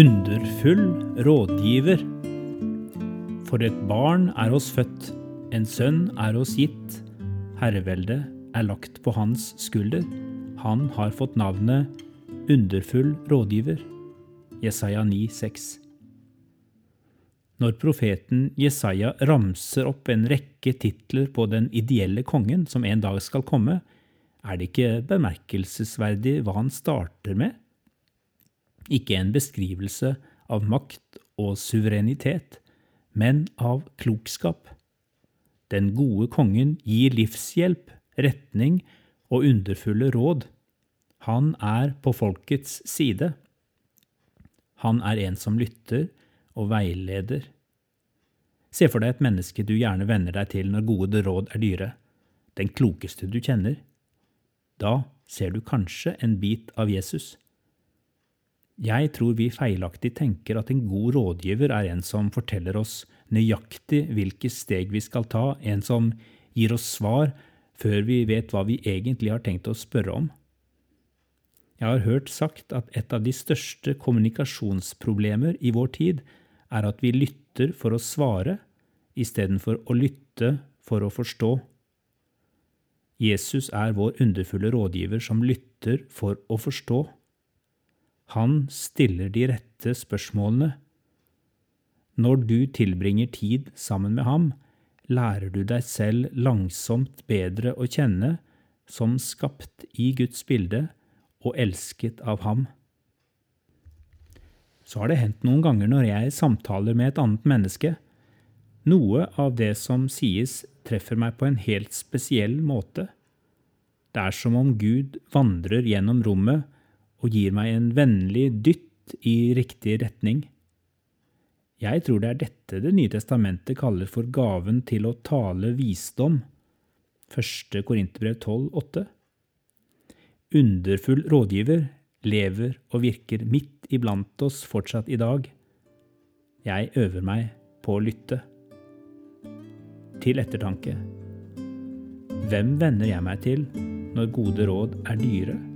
Underfull rådgiver. For et barn er oss født, en sønn er oss gitt. Herreveldet er lagt på hans skulder. Han har fått navnet Underfull rådgiver. Jesaja 9, 6. Når profeten Jesaja ramser opp en rekke titler på den ideelle kongen som en dag skal komme, er det ikke bemerkelsesverdig hva han starter med? Ikke en beskrivelse av makt og suverenitet, men av klokskap. Den gode kongen gir livshjelp, retning og underfulle råd. Han er på folkets side. Han er en som lytter og veileder. Se for deg et menneske du gjerne venner deg til når gode råd er dyre, den klokeste du kjenner. Da ser du kanskje en bit av Jesus. Jeg tror vi feilaktig tenker at en god rådgiver er en som forteller oss nøyaktig hvilke steg vi skal ta, en som gir oss svar før vi vet hva vi egentlig har tenkt å spørre om. Jeg har hørt sagt at et av de største kommunikasjonsproblemer i vår tid er at vi lytter for å svare istedenfor å lytte for å forstå. Jesus er vår underfulle rådgiver som lytter for å forstå. Han stiller de rette spørsmålene. Når du tilbringer tid sammen med ham, lærer du deg selv langsomt bedre å kjenne som skapt i Guds bilde og elsket av ham. Så har det hendt noen ganger når jeg samtaler med et annet menneske. Noe av det som sies, treffer meg på en helt spesiell måte. Det er som om Gud vandrer gjennom rommet og gir meg en vennlig dytt i riktig retning. Jeg tror det er dette Det nye testamentet kaller for gaven til å tale visdom. 1. Korinterbrev 12, 8. Underfull rådgiver lever og virker midt iblant oss fortsatt i dag. Jeg øver meg på å lytte. Til ettertanke. Hvem venner jeg meg til når gode råd er dyre?